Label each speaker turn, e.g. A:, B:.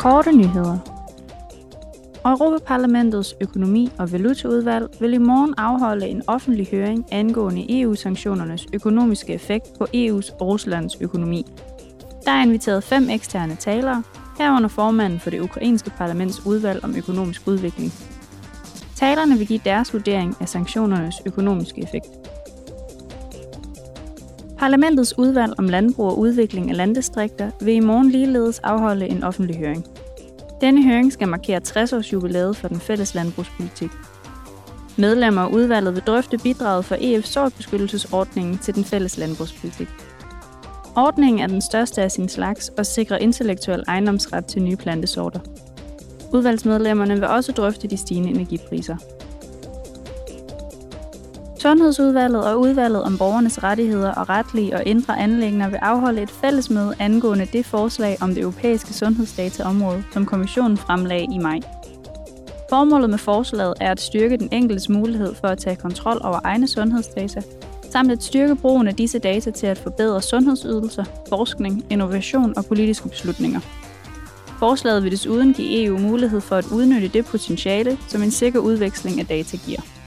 A: Korte nyheder. Europaparlamentets økonomi- og valutaudvalg vil i morgen afholde en offentlig høring angående EU-sanktionernes økonomiske effekt på EU's og Ruslands økonomi. Der er inviteret fem eksterne talere, herunder formanden for det ukrainske parlaments udvalg om økonomisk udvikling. Talerne vil give deres vurdering af sanktionernes økonomiske effekt. Parlamentets udvalg om landbrug og udvikling af landdistrikter vil i morgen ligeledes afholde en offentlig høring. Denne høring skal markere 60 års jubilæet for den fælles landbrugspolitik. Medlemmer af udvalget vil drøfte bidraget for EF sortbeskyttelsesordningen til den fælles landbrugspolitik. Ordningen er den største af sin slags og sikrer intellektuel ejendomsret til nye plantesorter. Udvalgsmedlemmerne vil også drøfte de stigende energipriser. Sundhedsudvalget og udvalget om borgernes rettigheder og retlige og indre anlægner vil afholde et fællesmøde angående det forslag om det europæiske sundhedsdataområde, som kommissionen fremlagde i maj. Formålet med forslaget er at styrke den enkeltes mulighed for at tage kontrol over egne sundhedsdata, samt at styrke brugen af disse data til at forbedre sundhedsydelser, forskning, innovation og politiske beslutninger. Forslaget vil desuden give EU mulighed for at udnytte det potentiale, som en sikker udveksling af data giver.